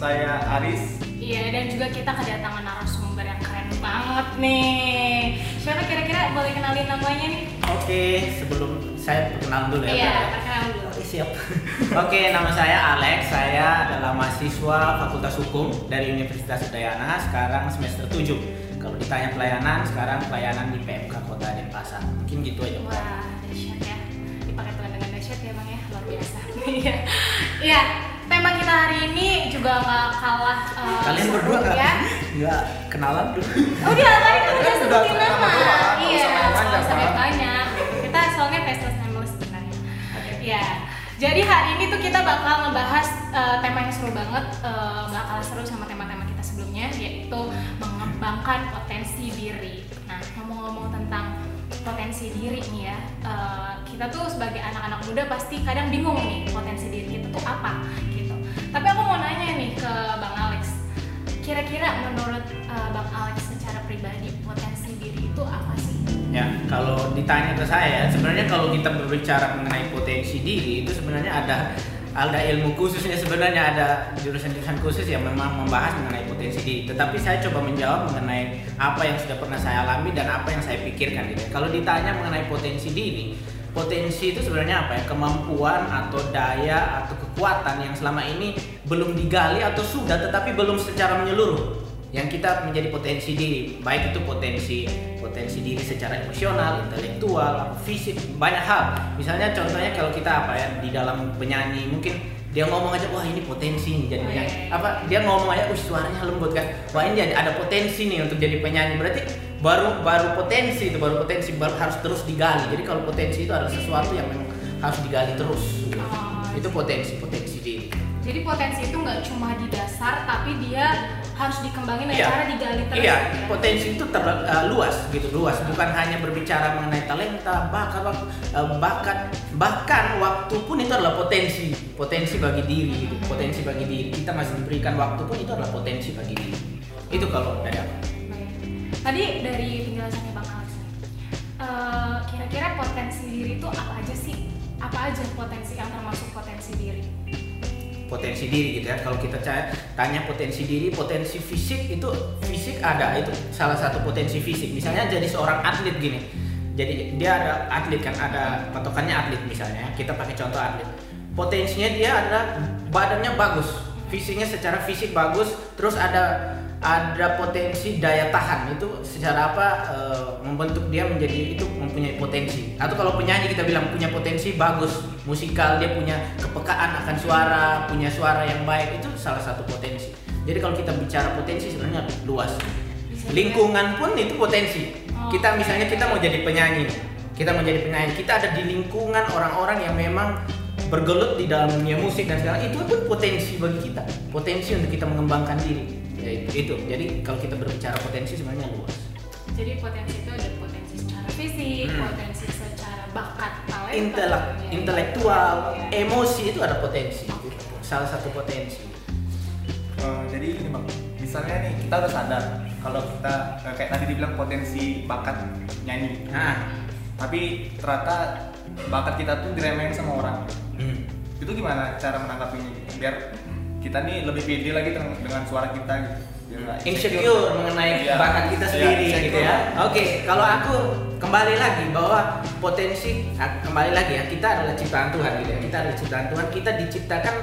saya Aris. Iya dan juga kita kedatangan narasumber yang keren banget nih. Siapa kira-kira boleh kenalin namanya nih? Oke, sebelum saya perkenalan dulu ya. Iya, Bel. perkenalan dulu. Oke, siap. Oke, nama saya Alex. Saya adalah mahasiswa Fakultas Hukum dari Universitas Udayana, sekarang semester 7. Kalau ditanya pelayanan, sekarang pelayanan di PMK Kota Denpasar. Mungkin gitu aja. Wah, dahsyat ya. Dipakai dengan dahsyat ya bang ya, luar biasa. Iya, Iya. Tema kita hari ini juga nggak kalah. eh, Kalian berdua nggak ya. nggak kenalan dulu? Oh dia tadi kan udah Udah, sebutin nama. Iya, nggak usah banyak. Kita soalnya faceless nameless sebenarnya. Ya, jadi hari ini tuh kita bakal ngebahas eh, tema yang seru banget, eh, gak kalah seru sama tema-tema kita sebelumnya, yaitu mengembangkan potensi diri. Nah, ngomong-ngomong tentang potensi diri nih ya, eh, kita tuh sebagai anak-anak muda pasti kadang bingung nih potensi diri kita tuh apa gitu. Tapi aku mau nanya nih ke Bang Alex, kira-kira menurut eh, Bang Alex secara pribadi potensi diri itu apa sih? Ya, kalau ditanya ke saya, sebenarnya kalau kita berbicara mengenai potensi diri itu sebenarnya ada ada ilmu khususnya sebenarnya ada jurusan-jurusan khusus yang memang membahas mengenai potensi diri. Tetapi saya coba menjawab mengenai apa yang sudah pernah saya alami dan apa yang saya pikirkan gitu. Kalau ditanya mengenai potensi diri, potensi itu sebenarnya apa ya? Kemampuan atau daya atau kekuatan yang selama ini belum digali atau sudah tetapi belum secara menyeluruh yang kita menjadi potensi diri baik itu potensi potensi diri secara emosional, intelektual, fisik banyak hal. Misalnya contohnya kalau kita apa ya di dalam penyanyi mungkin dia ngomong aja wah ini potensi nih jadi penyanyi. Apa dia ngomong aja uh suaranya lembut kan. Wah ini jadi ada potensi nih untuk jadi penyanyi. Berarti baru baru potensi itu baru potensi baru harus terus digali. Jadi kalau potensi itu adalah sesuatu yang memang harus digali terus. Oh. Itu potensi potensi diri. Jadi potensi itu nggak cuma di dasar, tapi dia harus dikembangin dengan Iya. cara digali terus. Iya, ya. potensi itu ter- uh, luas gitu, luas. Bukan hanya berbicara mengenai talenta, bakat, bak- uh, bakat, bahkan waktu pun itu adalah potensi, potensi bagi diri, gitu. potensi bagi diri. Kita masih diberikan waktu pun itu adalah potensi bagi diri. Itu kalau dari apa? Tadi dari penjelasannya Bang Alex, eh, kira-kira potensi diri itu apa aja sih? Apa aja potensi yang termasuk potensi diri? Potensi diri gitu ya. Kalau kita tanya potensi diri, potensi fisik itu fisik ada itu salah satu potensi fisik. Misalnya jadi seorang atlet gini. Jadi dia ada atlet kan ada patokannya atlet misalnya. Kita pakai contoh atlet. Potensinya dia adalah badannya bagus, fisiknya secara fisik bagus, terus ada ada potensi daya tahan. Itu secara apa eh, membentuk dia menjadi itu mempunyai potensi. Atau kalau penyanyi kita bilang punya potensi bagus. Musikal dia punya kepekaan akan suara punya suara yang baik. Itu salah satu potensi. Jadi kalau kita bicara potensi sebenarnya luas. Lingkungan pun itu potensi. Kita misalnya kita mau jadi penyanyi. Kita mau jadi penyanyi. Kita ada di lingkungan orang-orang yang memang bergelut di dalam dunia musik dan segala. Itu pun potensi bagi kita. Potensi untuk kita mengembangkan diri ya, itu, itu. jadi kalau kita berbicara potensi sebenarnya luas Jadi potensi itu ada potensi secara fisik, Hmm. potensi secara bakat, talenta, Intelek, ya. intelektual Ya. emosi itu ada potensi salah satu potensi Eh, jadi gini bang, misalnya nih kita udah sadar kalau kita eh, kayak tadi dibilang potensi bakat nyanyi, nah tapi ternyata bakat kita tuh diremehin sama orang. hmm. Itu gimana cara menanggapinya? Biar kita nih lebih pede lagi dengan, dengan suara kita gitu. Nggak insecure mengenai Iya. bakat kita Iya, sendiri insecure. gitu ya. Oke, kalau aku kembali lagi bahwa potensi ah, kembali lagi ya kita adalah ciptaan Tuhan gitu ya. Kita adalah ciptaan Tuhan. Kita diciptakan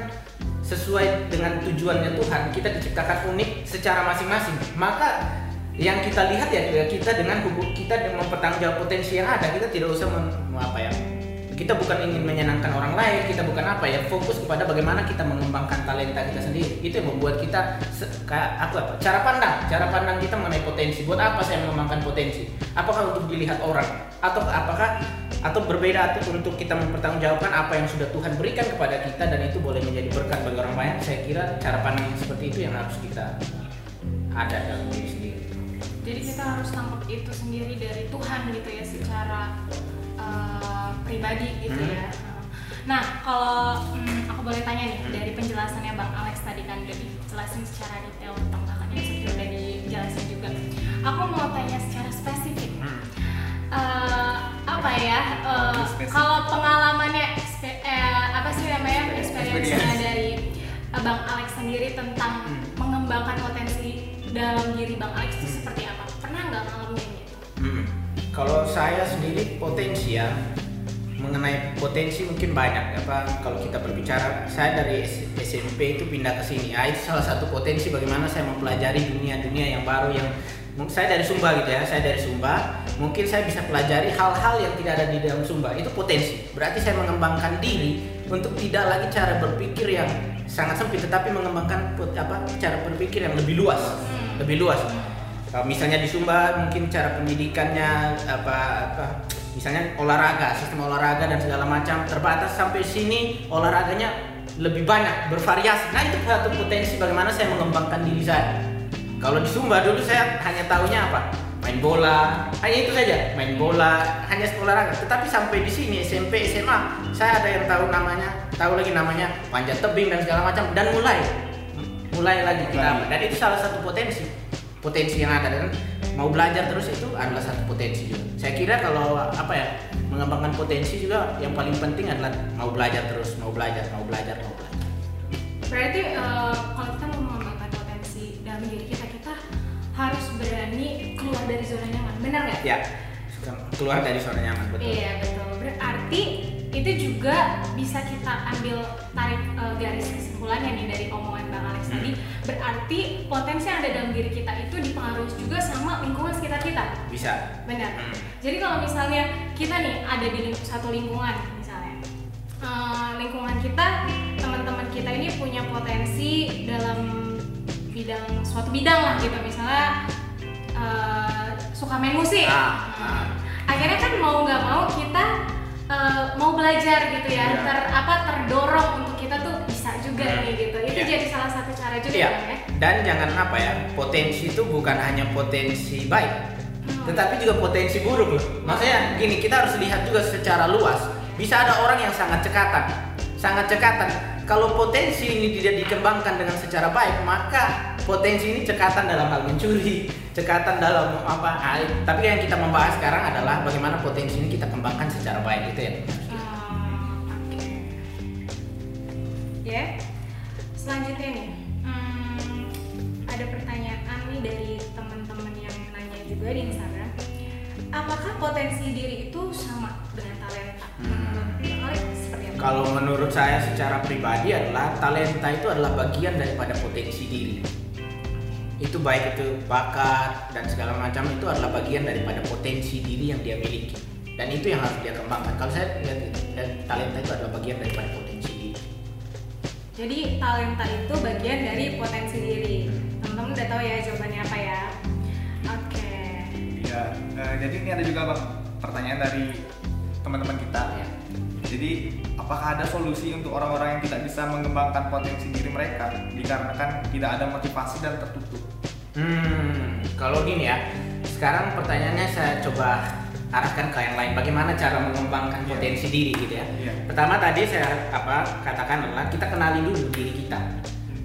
sesuai dengan tujuannya Tuhan. Kita diciptakan unik secara masing-masing. Maka yang kita lihat ya ya, kita dengan hubung kita dengan mempertanggungjawab potensi yang ada kita tidak usah mem, apa ya kita bukan ingin menyenangkan orang lain kita bukan apa ya fokus kepada bagaimana kita mengembangkan talenta kita sendiri. Itu yang membuat kita aku apa cara pandang. Cara pandang kita mengenai potensi. Buat apa saya mengembangkan potensi? Apakah untuk dilihat orang? Atau apakah atau berbeda atau untuk kita mempertanggungjawabkan apa yang sudah Tuhan berikan kepada kita dan itu boleh menjadi berkat bagi orang lain? Saya kira cara pandang seperti itu yang harus kita ada dalam diri sendiri. Jadi kita harus tangkap itu sendiri dari Tuhan gitu ya secara uh, pribadi gitu Hmm. ya. Nah kalau hmm, aku boleh tanya nih dari penjelasannya Bang Alex tadi kan udah dijelasin secara detail tentang bakat insecure udah dijelasin juga. Aku mau tanya secara spesifik. Hmm. Eh, apa ya? eh, Spesifik. kalau pengalamannya eh, apa sih namanya experience-nya Experience. dari eh, Bang Alex sendiri tentang Hmm. mengembangkan potensi dalam diri Bang Alex itu seperti apa? Pernah nggak ngalamin? Hmm. Kalau saya sendiri potensi ya. Mengenai potensi mungkin banyak apa kalau kita berbicara. Saya dari SMP itu pindah ke sini. Ah, itu salah satu potensi bagaimana saya mempelajari dunia-dunia yang baru yang saya dari Sumba gitu ya saya dari Sumba. Mungkin saya bisa pelajari hal-hal yang tidak ada di dalam Sumba. Itu potensi. Berarti saya mengembangkan diri untuk tidak lagi cara berpikir yang sangat sempit tetapi mengembangkan apa cara berpikir yang lebih luas. Hmm. lebih luas misalnya di Sumba mungkin cara pendidikannya apa apa misalnya olahraga sistem olahraga dan segala macam terbatas sampai sini olahraganya lebih banyak bervariasi. Nah itu satu potensi bagaimana saya mengembangkan diri saya. Kalau di Sumba dulu saya hanya tahunya apa? Main bola. Hanya itu saja main bola hanya olahraga. Tetapi sampai di sini SMP SMA saya ada yang tahu namanya tahu lagi namanya panjat tebing dan segala macam. Dan mulai mulai lagi kita dan itu salah satu potensi potensi yang ada dan mau belajar terus itu adalah satu potensi juga. Saya kira kalau apa ya mengembangkan potensi juga yang paling penting adalah mau belajar terus, mau belajar, mau belajar, mau belajar. Berarti eh, kalau kita mau mengembangkan potensi dalam diri kita, kita harus berani keluar dari zona nyaman, benar nggak? Ya, keluar dari zona nyaman betul. Iya betul. Berarti itu juga bisa kita ambil tarik eh, garis kesimpulannya nih dari omongan Bang Alex Hmm. tadi. Berarti potensi yang ada dalam diri kita itu dipengaruhi juga sama lingkungan sekitar kita. Bisa. Benar. Hmm. Jadi kalau misalnya kita nih ada di satu lingkungan misalnya, eh, lingkungan kita, teman-teman kita ini punya potensi dalam bidang suatu bidang lah gitu, misalnya eh, suka main musik. Ah, ah. Akhirnya kan mau nggak mau kita eh, mau belajar gitu ya, Iya. ter apa terdorong untuk kita tuh bisa juga Hmm. nih gitu. Itu Iya. jadi salah satu cara juga Iya. kan ya. Dan jangan apa ya, potensi itu bukan hanya potensi baik, Hmm. tetapi juga potensi buruk loh. Maksudnya gini, kita harus lihat juga secara luas. Bisa ada orang yang sangat cekatan, sangat cekatan. Kalau potensi ini tidak dikembangkan dengan secara baik, maka potensi ini cekatan dalam hal mencuri, cekatan dalam apa? ah, Tapi yang kita membahas sekarang adalah bagaimana potensi ini kita kembangkan secara baik itu ya. Hmm, Oke. Ya. Selanjutnya nih, hmm, ada pertanyaan nih dari teman-teman yang nanya juga di Instagram. Apakah potensi diri itu sama dengan talenta? Menurut seperti apa? Kalau menurut saya secara pribadi adalah talenta itu adalah bagian daripada potensi diri. Itu baik itu bakat dan segala macam itu adalah bagian daripada potensi diri yang dia miliki. Dan itu yang harus dia kembangkan. Kalau saya lihat dan talenta itu adalah bagian daripada potensi diri. Jadi talenta itu bagian dari potensi diri. Teman-teman udah tahu ya jawabannya apa ya? Oke. Ya, eh, jadi ini ada juga bang pertanyaan dari teman-teman kita. Ya. Jadi, apakah ada solusi untuk orang-orang yang tidak bisa mengembangkan potensi diri mereka dikarenakan tidak ada motivasi dan tertutup? Hmm, kalau gini ya, sekarang pertanyaannya saya coba arahkan ke yang lain. Bagaimana cara mengembangkan Iya. potensi diri gitu ya? Iya. Pertama tadi saya apa katakan adalah kita kenali dulu diri kita.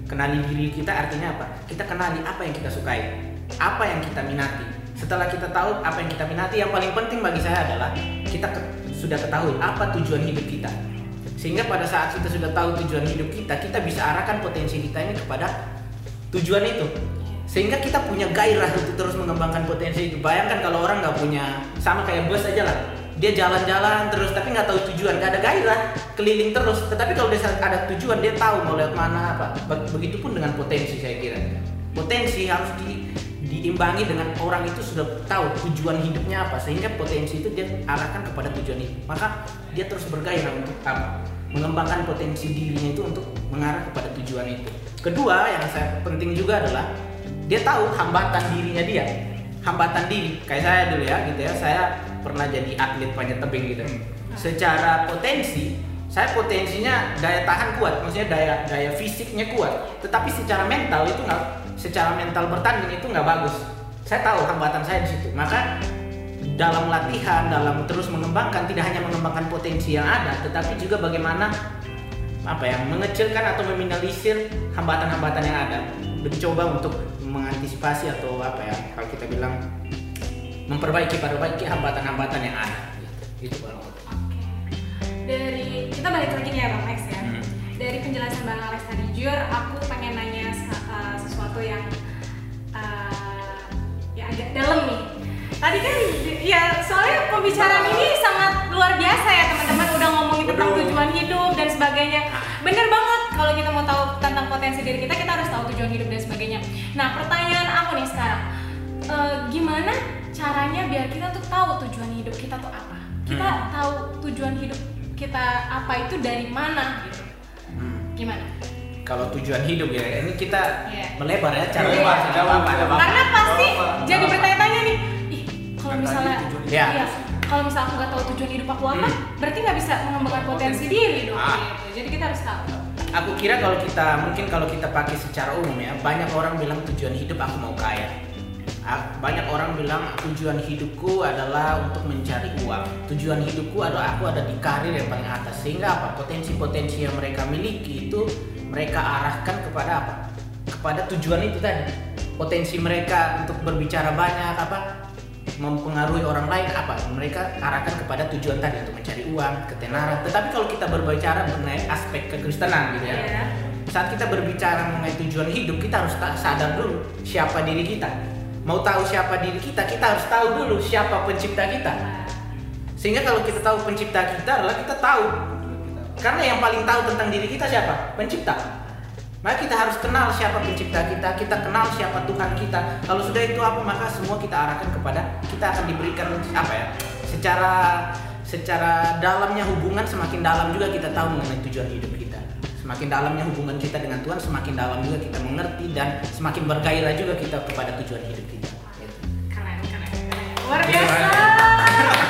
Kenali diri kita artinya apa? Kita kenali apa yang kita sukai, apa yang kita minati. Setelah kita tahu apa yang kita minati, yang paling penting bagi saya adalah kita ke- sudah ketahui apa tujuan hidup kita. Sehingga pada saat kita sudah tahu tujuan hidup kita, kita bisa arahkan potensi kita ini kepada tujuan itu. Sehingga kita punya gairah untuk terus mengembangkan potensi itu. Bayangkan kalau orang nggak punya sama kayak bus aja lah. Dia jalan-jalan terus tapi nggak tahu tujuan, nggak ada gairah, keliling terus. Tetapi kalau dia ada tujuan, dia tahu mau lewat mana apa. Be- Begitupun dengan potensi saya kira. Potensi harus di, diimbangi dengan orang itu sudah tahu tujuan hidupnya apa sehingga potensi itu dia arahkan kepada tujuan itu. Maka dia terus bergairah untuk apa? Mengembangkan potensi dirinya itu untuk mengarah kepada tujuan itu. Kedua yang saya penting juga adalah dia tahu hambatan dirinya dia hambatan diri kayak saya dulu ya gitu ya. Saya pernah jadi atlet panjat tebing gitu. Hmm. secara potensi saya potensinya daya tahan kuat maksudnya daya daya fisiknya kuat. Tetapi secara mental itu nggak secara mental bertanding itu nggak bagus. Saya tahu hambatan saya di situ. Maka dalam latihan dalam terus mengembangkan tidak hanya mengembangkan potensi yang ada tetapi juga bagaimana apa ya mengecilkan atau meminimalisir hambatan-hambatan yang ada. Mencoba untuk mengantisipasi atau apa ya kalau kita bilang memperbaiki perbaiki hambatan-hambatan yang ada gitu. itu kalau Oke. Dari kita balik lagi nih ya Bang Max ya. Hmm. dari penjelasan Bang Alex tadi jujur aku pengen nanya uh, sesuatu yang uh, ya agak dalam nih. Tadi kan ya soalnya pembicaraan ini sangat luar biasa ya teman-teman udah ngomongin tentang tujuan hidup dan sebagainya. Bener banget kalau kita mau tahu tentang potensi diri kita kita harus tahu tujuan hidup dan sebagainya. Nah pertanyaan aku nih sekarang, eh, gimana caranya biar kita tuh tahu tujuan hidup kita tuh apa? Kita Hmm. tahu tujuan hidup kita apa itu dari mana gitu? Hmm. Gimana? Kalau tujuan hidup ya, ini kita Iya. melebar ya cara cara jawab, apa, jawab. apa. Karena pasti apa, jadi apa. bertanya-tanya nih, ih kalau misalnya hidup. iya, kalau misalnya aku nggak tahu tujuan hidup aku apa, Hmm. berarti nggak bisa mengembangkan potensi diri dong. Ah. Gitu. Jadi kita harus tahu. Aku kira kalau kita mungkin kalau kita pakai secara umum ya, banyak orang bilang tujuan hidup aku mau kaya. Ah, Banyak orang bilang tujuan hidupku adalah untuk mencari uang. Tujuan hidupku adalah aku ada di karir yang paling atas. Sehingga apa? Potensi-potensi yang mereka miliki itu mereka arahkan kepada apa? Kepada tujuan itu tadi. Potensi mereka untuk berbicara banyak apa? Mempengaruhi orang lain apa? Mereka arahkan kepada tujuan tadi untuk mencari uang ketenaran tetapi kalau kita berbicara mengenai aspek kekristenan gitu ya. Iya. saat kita berbicara mengenai tujuan hidup kita harus sadar dulu siapa diri kita. Mau tahu siapa diri kita kita harus tahu dulu siapa pencipta kita. Sehingga kalau kita tahu pencipta kita adalah kita tahu. Karena yang paling tahu tentang diri kita siapa? Pencipta maka kita harus kenal siapa pencipta kita kita kenal siapa Tuhan kita kalau sudah itu apa maka semua kita arahkan kepada kita akan diberikan apa ya secara secara dalamnya hubungan semakin dalam juga kita tahu mengenai tujuan hidup kita semakin dalamnya hubungan kita dengan Tuhan semakin dalam juga kita mengerti dan semakin bergairah juga kita kepada tujuan hidup kita. Keren, keren, keren. Luar Gitu, biasa.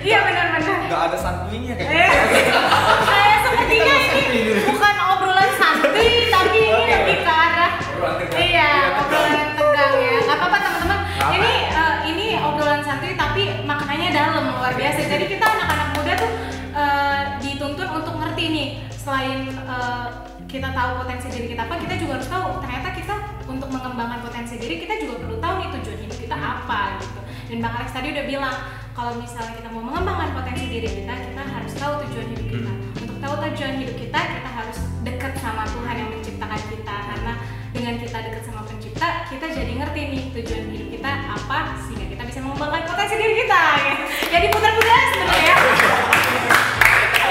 Iya benar-benar. Nggak ada santuinya kayak Eh, gitu. saya sepertinya ini bukan obrolan santai, tapi ini lebih ke arah Obrolan tegang. iya obrolan tegang ya. Gak apa-apa teman-teman. Ini eh, ini obrolan santai tapi maknanya dalam luar biasa. Jadi kita anak-anak muda tuh eh, dituntun untuk ngerti nih selain eh, kita tahu potensi diri kita apa, kita juga harus tahu ternyata kita untuk mengembangkan potensi diri kita juga perlu tahu nih tujuan hidup kita apa gitu. Dan Bang Alex tadi udah bilang kalau misalnya kita mau mengembangkan potensi diri kita, kita harus tahu tujuan hidup kita. Untuk tahu tujuan hidup kita, kita harus dekat sama Tuhan yang menciptakan kita karena dengan kita dekat sama pencipta, kita jadi ngerti nih tujuan hidup kita apa sehingga kita bisa mengembangkan potensi diri kita. Ya. Jadi putar-putar sebenarnya ya.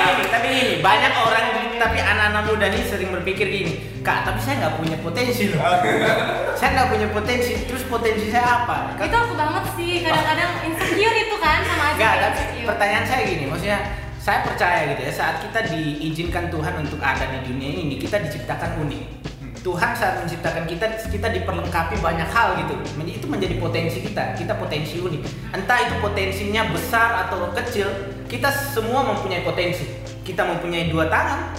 Tapi, tapi ini banyak orang tapi anak-anak muda nih sering berpikir gini kak tapi saya nggak punya potensi loh saya nggak punya potensi terus potensi saya apa Itu aku banget sih, kadang-kadang insecure itu kan sama aja Enggak, kayak tapi insecure. pertanyaan saya gini, maksudnya saya percaya gitu ya saat kita diizinkan Tuhan untuk ada di dunia ini kita diciptakan unik. Tuhan saat menciptakan kita kita diperlengkapi banyak hal gitu. Itu menjadi potensi kita. Kita potensi unik. Entah itu potensinya besar atau kecil, kita semua mempunyai potensi. Kita mempunyai dua tangan,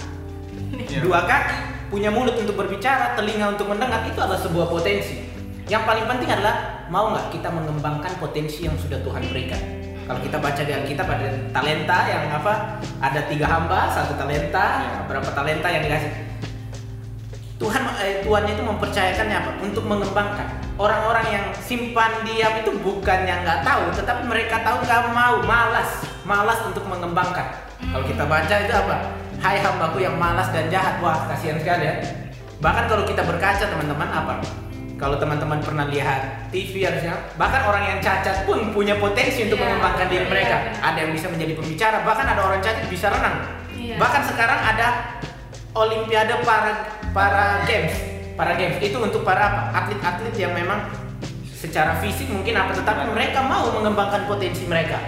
Iya. dua kaki, punya mulut untuk berbicara, telinga untuk mendengar, itu adalah sebuah potensi. Yang paling penting adalah mau nggak kita mengembangkan potensi yang sudah Tuhan berikan. Kalau kita baca di Alkitab ada talenta yang apa? Ada tiga hamba, satu talenta, Ya. berapa talenta yang dikasih. Tuhan eh, Tuhan itu mempercayakannya apa? Untuk mengembangkan. Orang-orang yang simpan diam itu bukan yang nggak tahu, tetapi mereka tahu nggak mau, malas, malas untuk mengembangkan. Kalau kita baca itu apa? Hai hambaku yang malas dan jahat, wah kasihan sekali ya. Bahkan kalau kita berkaca teman-teman apa? Kalau teman-teman pernah lihat TV harusnya, bahkan orang yang cacat pun punya potensi untuk Iya, mengembangkan diri iya, mereka. benar. Ada yang bisa menjadi pembicara, bahkan ada orang cacat bisa renang. Iya. Bahkan sekarang ada Olimpiade para para games, para games itu untuk para? Atlet-atlet yang memang secara fisik mungkin apa, tetapi mereka mau mengembangkan potensi mereka.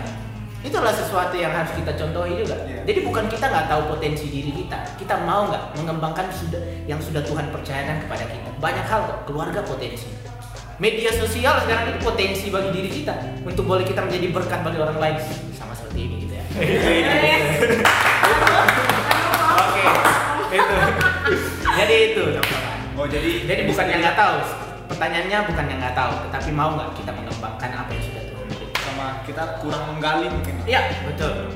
Itu adalah sesuatu yang harus kita contohi juga. Iya. Jadi bukan kita nggak tahu potensi diri kita, kita mau nggak mengembangkan sudah yang sudah Tuhan percayakan kepada kita. Banyak hal kok, keluarga potensi. Media sosial sekarang itu potensi bagi diri kita untuk boleh kita menjadi berkat bagi orang lain sama seperti ini gitu ya. Oke, itu. Jadi itu. Oh jadi Jadi bukan yang nggak tahu. Pertanyaannya bukan yang nggak tahu, tetapi mau nggak kita mengembangkan apa yang sudah. Sama kita kurang menggali mungkin. Iya, betul.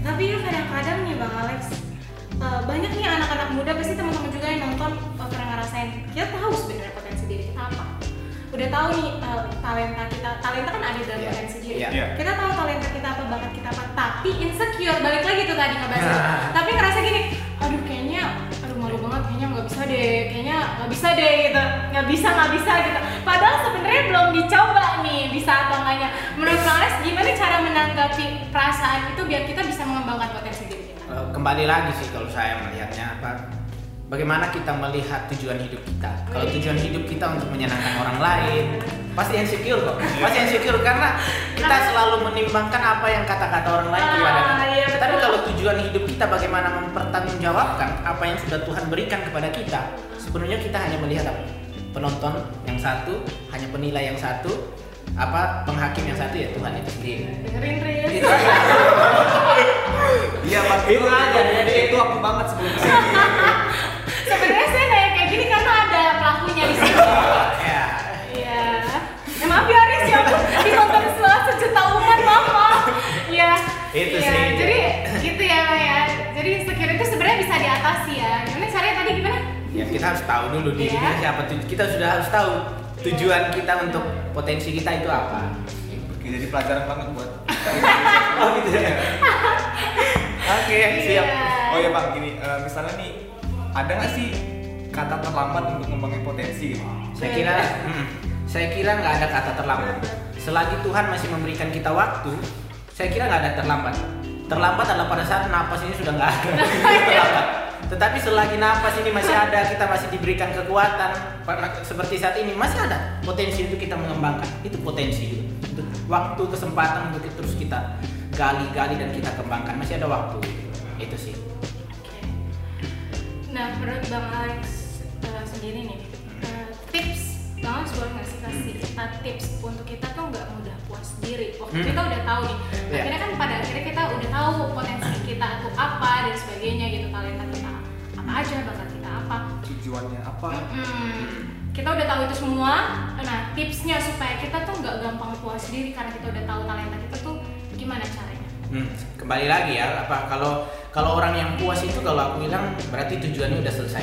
Tapi ya kadang-kadang nih Bang Alex, eh, banyak nih anak-anak muda pasti teman-teman juga yang nonton eh, pernah ngerasain kita tahu sebenarnya potensi diri kita apa. udah tahu nih uh, talenta kita talenta kan ada dalam Iya. potensi diri Iya. Iya. kita tahu talenta kita apa bakat kita apa tapi insecure balik lagi tuh tadi ngebahas tapi ngerasa gini aduh kayaknya kayaknya nggak bisa deh kayaknya nggak bisa deh gitu. Nggak bisa nggak bisa gitu. Padahal sebenarnya belum dicoba nih bisa atau enggaknya. Menurut Les gimana cara menanggapi perasaan itu biar kita bisa mengembangkan potensi diri kita? Eh, kembali lagi sih kalau saya melihatnya apa bagaimana kita melihat tujuan hidup kita? Kalau tujuan hidup kita untuk menyenangkan orang lain pasti insecure kok. Pasti insecure karena kita selalu menimbangkan apa yang kata-kata orang lain kepada kita. Iya, tapi kalau tujuan hidup kita bagaimana mempertanggungjawabkan apa yang sudah Tuhan berikan kepada kita sebenarnya kita hanya melihat apa? Penonton yang satu hanya penilai yang satu apa penghakim yang satu ya Tuhan itu sendiri. Dengerin Riz. Iya pak, Itu aja, jadi- itu aku banget sebelum sebenarnya saya nanya kayak gini karena ada pelakunya di sini Itu Iya, sih. Jadi gitu ya ya. Jadi insecure itu sebenarnya bisa diatasi ya. Gimana caranya tadi gimana? ya kita harus tahu dulu diri Iya. kita siapa tuj- kita sudah harus tahu tujuan kita untuk potensi kita itu apa Oke, jadi pelajaran banget buat. oh gitu ya oke siap Iya. Oh ya pak, gini, eh, misalnya nih, ada nggak sih kata terlambat untuk ngembangin potensi gitu? saya kira hmm, saya kira nggak ada kata terlambat selagi Tuhan masih memberikan kita waktu saya kira nggak ada terlambat. Terlambat adalah pada saat napas ini sudah nggak ada. Itu terlambat. Tetapi selagi napas ini masih ada kita masih diberikan kekuatan seperti saat ini masih ada potensi untuk kita mengembangkan. Itu potensi. Untuk waktu kesempatan untuk terus kita gali-gali dan kita kembangkan. Masih ada waktu. Itu sih. Nah, menurut Bang Alex eh, sendiri nih, eh, tips Bang Alex boleh nggak sih kasih kita tips untuk kita tuh nggak mudah puas diri. Waktu Hmm. kita udah tahu nih, Iya. akhirnya kan pada akhirnya kita udah tahu potensi kita tuh apa dan sebagainya gitu, talenta kita apa aja, bakat kita apa. Tujuannya apa? Mm-mm. Kita udah tahu itu semua. Nah, tipsnya supaya kita tuh nggak gampang puas diri karena kita udah tahu talenta kita tuh gimana caranya? Hmm, kembali lagi ya apa kalau kalau orang yang puas itu kalau aku bilang berarti tujuannya udah selesai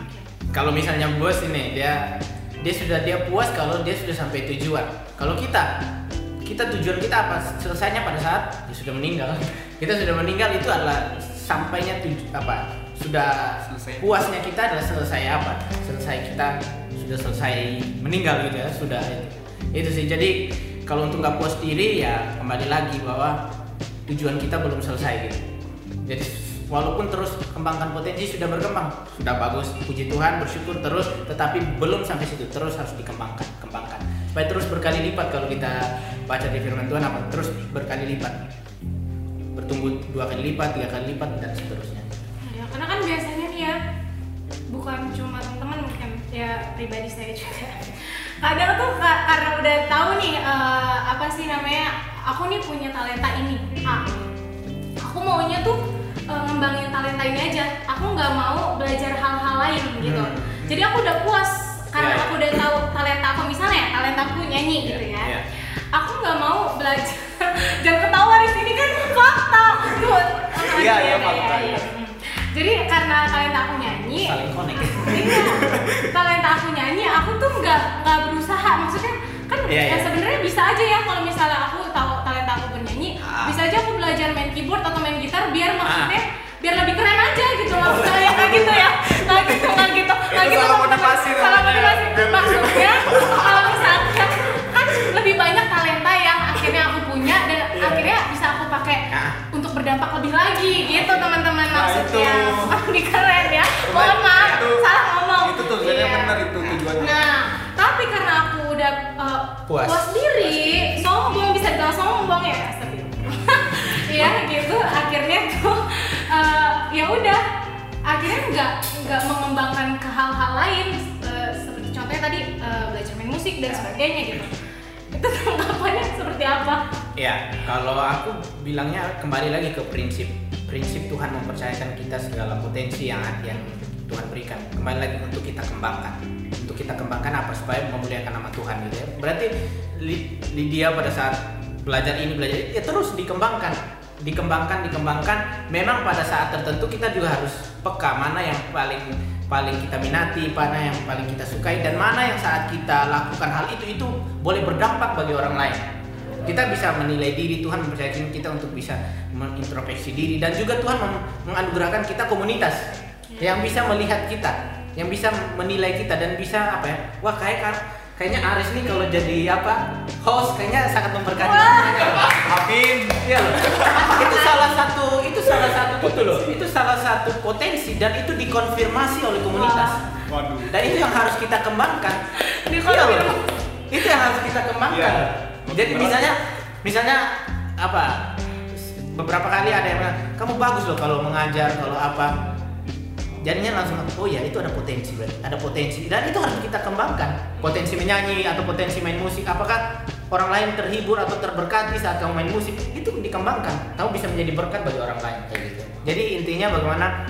Oke. kalau misalnya bos ini dia dia sudah dia puas kalau dia sudah sampai tujuan. Kalau kita kita tujuan kita apa? Selesainya pada saat dia sudah meninggal. Kita sudah meninggal itu adalah sampainya tuju, apa? Sudah Selesai. puasnya kita adalah selesai apa? Selesai kita sudah selesai meninggal gitu ya sudah itu, itu sih. Jadi kalau untuk nggak puas diri ya kembali lagi bahwa tujuan kita belum selesai gitu. Jadi walaupun terus kembangkan potensi sudah berkembang. Sudah bagus. Puji Tuhan bersyukur terus tetapi belum sampai situ. Terus harus dikembangkan kembangkan. Supaya terus berkali lipat kalau kita baca di firman Tuhan apa? Terus berkali lipat. Bertumbuh dua kali lipat tiga kali lipat dan seterusnya. Ya, karena kan biasanya nih ya, bukan cuma teman-teman mungkin ya pribadi saya juga. Kadang tuh ka- karena udah tahu nih eh, apa sih namanya, aku nih punya talenta ini, A. Aku maunya tuh eh, ngembangin talenta ini aja. Aku nggak mau belajar hal-hal lain gitu. Hmm. Jadi aku udah puas karena Ya, ya. aku udah tahu talenta aku misalnya ya, talenta aku nyanyi gitu ya. Ya. Aku nggak mau belajar. Jangan ketawa di sini kan fakta. Tuh, Iya, iya, iya, fakta, iya. iya. Hmm. Jadi karena talenta aku nyanyi, saling connect iya, talenta aku nyanyi, aku tuh nggak nggak berusaha. Maksudnya kan Iya, ya iya. sebenarnya bisa aja ya kalau misalnya aku tahu aku bernyanyi, Ah. bisa aja aku belajar main keyboard atau main gitar biar maksudnya biar lebih keren aja gitu maksudnya ya kayak gitu ya. Nggak gitu nggak gitu. Nggak Itu gitu salah teman-teman. motivasi salah motivasi. Maksudnya kalau misalnya kan lebih banyak talenta yang akhirnya aku punya dan Iya. akhirnya bisa aku pakai Ah. untuk berdampak lebih lagi gitu teman-teman Nah, maksudnya. Lebih keren ya. Mohon maaf Itu- salah ngomong. Itu tuh sebenarnya benar itu tujuannya. nah tapi karena aku udah uh, Puas. puas diri sombong bisa Iya gitu akhirnya tuh uh, ya udah akhirnya nggak nggak mengembangkan ke hal-hal lain uh, seperti contohnya tadi uh, belajar main musik dan sebagainya gitu itu tanggapannya seperti apa Ya, kalau aku bilangnya kembali lagi ke prinsip. Prinsip Tuhan mempercayakan kita segala potensi yang yang Tuhan berikan. Kembali lagi untuk kita kembangkan. Untuk kita kembangkan apa supaya memuliakan nama Tuhan gitu ya. Berarti Lydia pada saat belajar ini belajar ini, ya terus dikembangkan. Dikembangkan dikembangkan. Memang pada saat tertentu kita juga harus peka mana yang paling paling kita minati mana yang paling kita sukai dan mana yang saat kita lakukan hal itu itu boleh berdampak bagi orang lain. Kita bisa menilai diri Tuhan mempercayakan kita untuk bisa mengintrospeksi diri dan juga Tuhan menganugerahkan kita komunitas yang bisa melihat kita yang bisa menilai kita dan bisa apa ya wah kayak kayaknya Aris nih kalau jadi apa host kayaknya sangat memberkati Amin. Loh. itu salah satu itu salah satu itu loh. Itu salah satu potensi dan itu dikonfirmasi oleh komunitas. Waduh. Dan itu yang harus kita kembangkan. Iya loh. Itu yang harus kita kembangkan. Iya. Jadi misalnya misalnya apa? Beberapa kali ada yang bilang, "Kamu bagus loh kalau mengajar, kalau apa." Jadinya langsung, oh ya itu ada potensi, berarti. ada potensi dan itu harus kita kembangkan. Potensi menyanyi atau potensi main musik, apakah orang lain terhibur atau terberkati saat kamu main musik itu dikembangkan. Kamu bisa menjadi berkat bagi orang lain kayak gitu. Jadi intinya bagaimana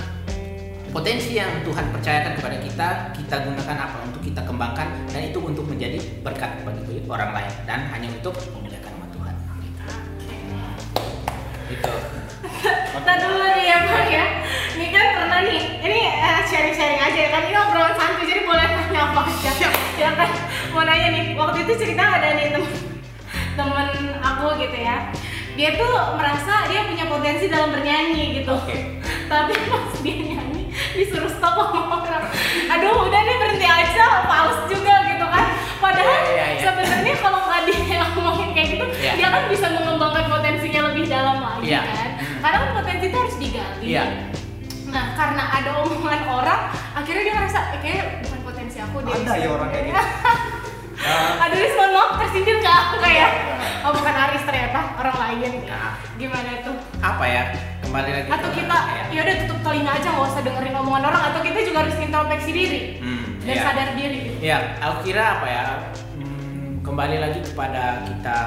potensi yang Tuhan percayakan kepada kita, kita gunakan apa untuk kita kembangkan dan itu untuk menjadi berkat bagi orang lain dan hanya untuk memuliakan nama Tuhan. Itu. Nah dulu nih ya Bang ya Ini kan pernah nih Ini eh, sharing-sharing aja ya kan Ini obrolan santai jadi boleh nanya apa aja Ya kan Mau nanya nih Waktu itu cerita ada nih temen Temen aku gitu ya Dia tuh merasa dia punya potensi dalam bernyanyi gitu Oke. Tapi pas dia nyanyi Disuruh stop sama orang Aduh udah nih berhenti aja Pals juga gitu kan Padahal Iya, iya, iya. sebenarnya kalau nggak dia ngomongin kayak gitu Iya. Dia kan bisa mengembangkan potensinya lebih dalam lagi Iya. kan karena kan potensi itu harus digali Iya. Nah karena ada omongan orang akhirnya dia ngerasa eh, kayaknya bukan potensi aku deh Ada ya orang kayak gitu. Aduh Riz, mohon maaf tersindir nggak aku kayak oh bukan Aris ternyata orang lain Nah. gimana tuh Apa ya? Kembali lagi. atau ke- kita ya. ya udah tutup telinga aja nggak usah dengerin omongan orang atau kita juga harus introspeksi diri Hmm, dan iya. sadar diri Ya, aku kira apa ya? hmm, kembali lagi kepada kita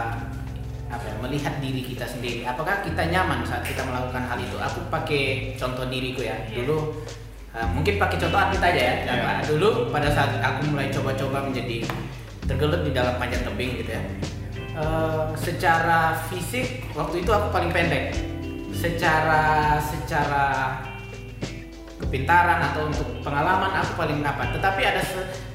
apa ya, melihat diri kita sendiri. Apakah kita nyaman saat kita melakukan hal itu? Aku pakai contoh diriku ya. Iya. Dulu uh, mungkin pakai contoh atlet aja ya. Apa, Dulu pada saat aku mulai coba-coba menjadi tergelut di dalam panjat tebing gitu ya. Uh, secara fisik waktu itu aku paling pendek. Secara secara kepintaran atau untuk pengalaman aku paling apa tetapi ada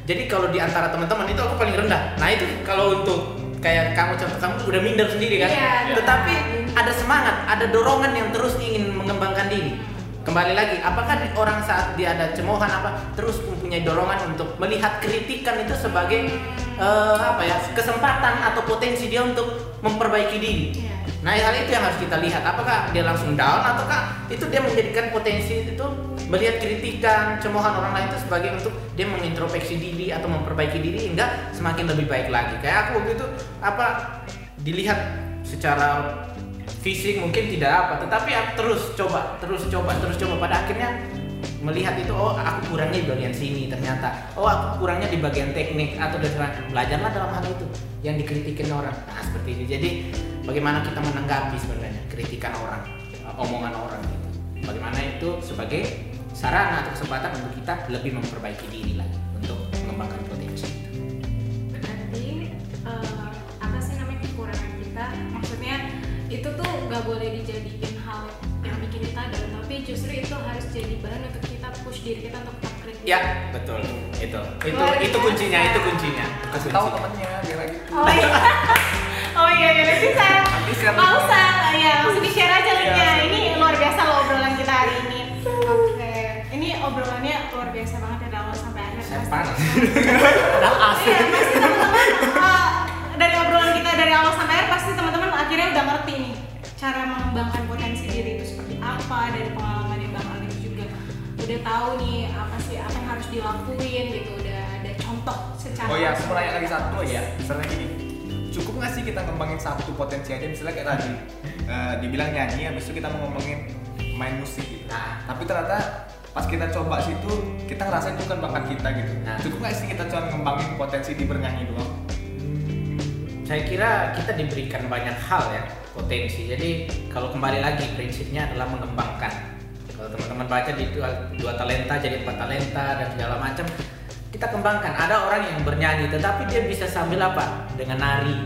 jadi kalau di antara teman-teman itu aku paling rendah nah itu kalau untuk kayak kamu contoh kamu udah minder sendiri kan? Iya, tetapi ada semangat ada dorongan yang terus ingin mengembangkan diri. Kembali lagi apakah orang saat dia ada cemohan apa terus mempunyai dorongan untuk melihat kritikan itu sebagai eh, apa ya kesempatan atau potensi dia untuk memperbaiki diri? Iya. Nah hal itu yang harus kita lihat. Apakah dia langsung down ataukah itu dia menjadikan potensi itu melihat kritikan, cemohan orang lain itu sebagai untuk dia mengintrospeksi diri atau memperbaiki diri hingga semakin lebih baik lagi. Kayak aku waktu itu apa dilihat secara fisik mungkin tidak apa, tetapi aku terus coba, terus coba, terus coba. Pada akhirnya melihat itu oh aku kurangnya di bagian sini ternyata. Oh aku kurangnya di bagian teknik atau dan belajarlah dalam hal itu yang dikritikin orang. Nah seperti ini. Jadi bagaimana kita menanggapi sebenarnya kritikan orang omongan orang gitu bagaimana itu sebagai sarana atau kesempatan untuk kita lebih memperbaiki diri lagi untuk mengembangkan potensi itu. berarti eh, apa sih namanya kekurangan kita? Maksudnya itu tuh nggak boleh dijadiin hal yang bikin kita down tapi justru itu harus jadi bahan untuk kita push diri kita untuk kritis ya betul. Itu. Itu Luar itu kuncinya itu kuncinya. Kasih tahu temennya biar lagi. oh iya. Oh iya iya Nanti share. nggak usah. Ya langsung di share aja linknya. Iya. ini luar biasa loh obrolan kita hari obrolannya luar biasa banget ya dari awal sampai akhir saya panas padahal AC Iya, pasti teman-teman uh, dari obrolan kita dari awal sampai akhir pasti teman-teman akhirnya udah ngerti nih cara mengembangkan potensi diri itu seperti apa dari pengalaman yang Bang Alif juga udah tahu nih apa sih apa yang harus dilakuin gitu udah ada contoh secara Oh ya, aku mau nanya lagi satu Iya. ya. Misalnya gini, cukup nggak sih kita ngembangin satu potensi aja? Misalnya kayak tadi, eh, dibilang nyanyi, habis itu kita mau ngomongin main musik gitu. Nah. Tapi ternyata pas kita coba situ, kita ngerasa itu kan bakat kita gitu. Nah. Cukup nggak sih kita cuma ngembangin potensi di bernyanyi doang? saya kira kita diberikan banyak hal ya potensi. Jadi kalau kembali lagi prinsipnya adalah mengembangkan. Kalau teman-teman baca di dua, dua talenta jadi empat talenta dan segala macam kita kembangkan. Ada orang yang bernyanyi tetapi dia bisa sambil apa? Dengan nari.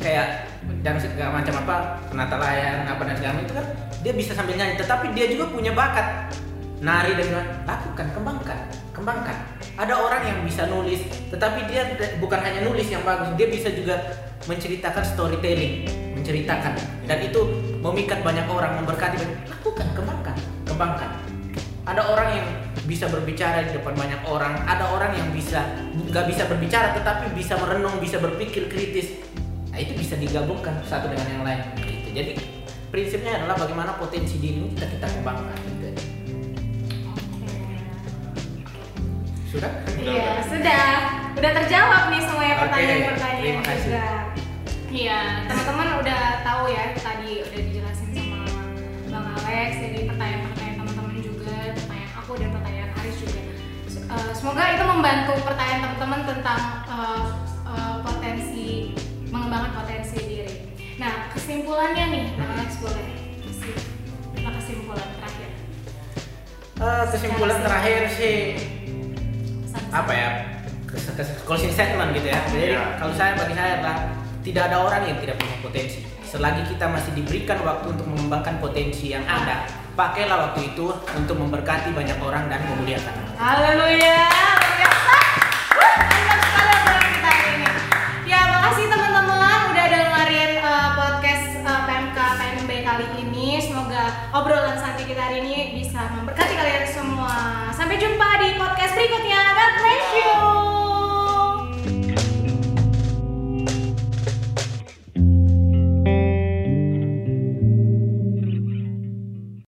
Kayak dan segala macam apa penata layar apa dan segala macam itu kan dia bisa sambil nyanyi. Tetapi dia juga punya bakat nari dan lakukan kembangkan kembangkan. Ada orang yang bisa nulis tetapi dia bukan hanya nulis yang bagus dia bisa juga menceritakan storytelling menceritakan. Dan itu memikat banyak orang memberkati lakukan kembangkan kembangkan. Ada orang yang bisa berbicara di depan banyak orang ada orang yang bisa nggak bisa berbicara tetapi bisa merenung bisa berpikir kritis. Nah itu bisa digabungkan satu dengan yang lain gitu. jadi prinsipnya adalah bagaimana potensi diri kita kita kembangkan gitu. sudah Iya, sudah. Udah terjawab nih semuanya Oke, pertanyaan-pertanyaan terima kasih. juga. Iya, teman-teman udah tahu ya tadi udah dijelasin sama Bang Alex jadi pertanyaan-pertanyaan teman-teman juga, pertanyaan aku dan pertanyaan Aris juga. Eh, semoga itu membantu pertanyaan teman-teman tentang eh, eh, potensi mengembangkan potensi diri. Nah, kesimpulannya nih, Bang Alex boleh kasih kesimpulan terakhir. Eh, kesimpulan terakhir sih apa ya closing statement gitu ya. Jadi yeah. kalau saya bagi saya lah tidak ada orang yang tidak punya potensi. Selagi kita masih diberikan waktu untuk mengembangkan potensi yang ada, pakailah waktu itu untuk memberkati banyak orang dan memuliakan. Haleluya. Kita hari ini. Ya, teman-teman eh, podcast eh, PMK PMB kali ini. Semoga obrolan santai kita hari ini bisa memberkati kalian semua. Sampai jumpa di Berikutnya, God bless you.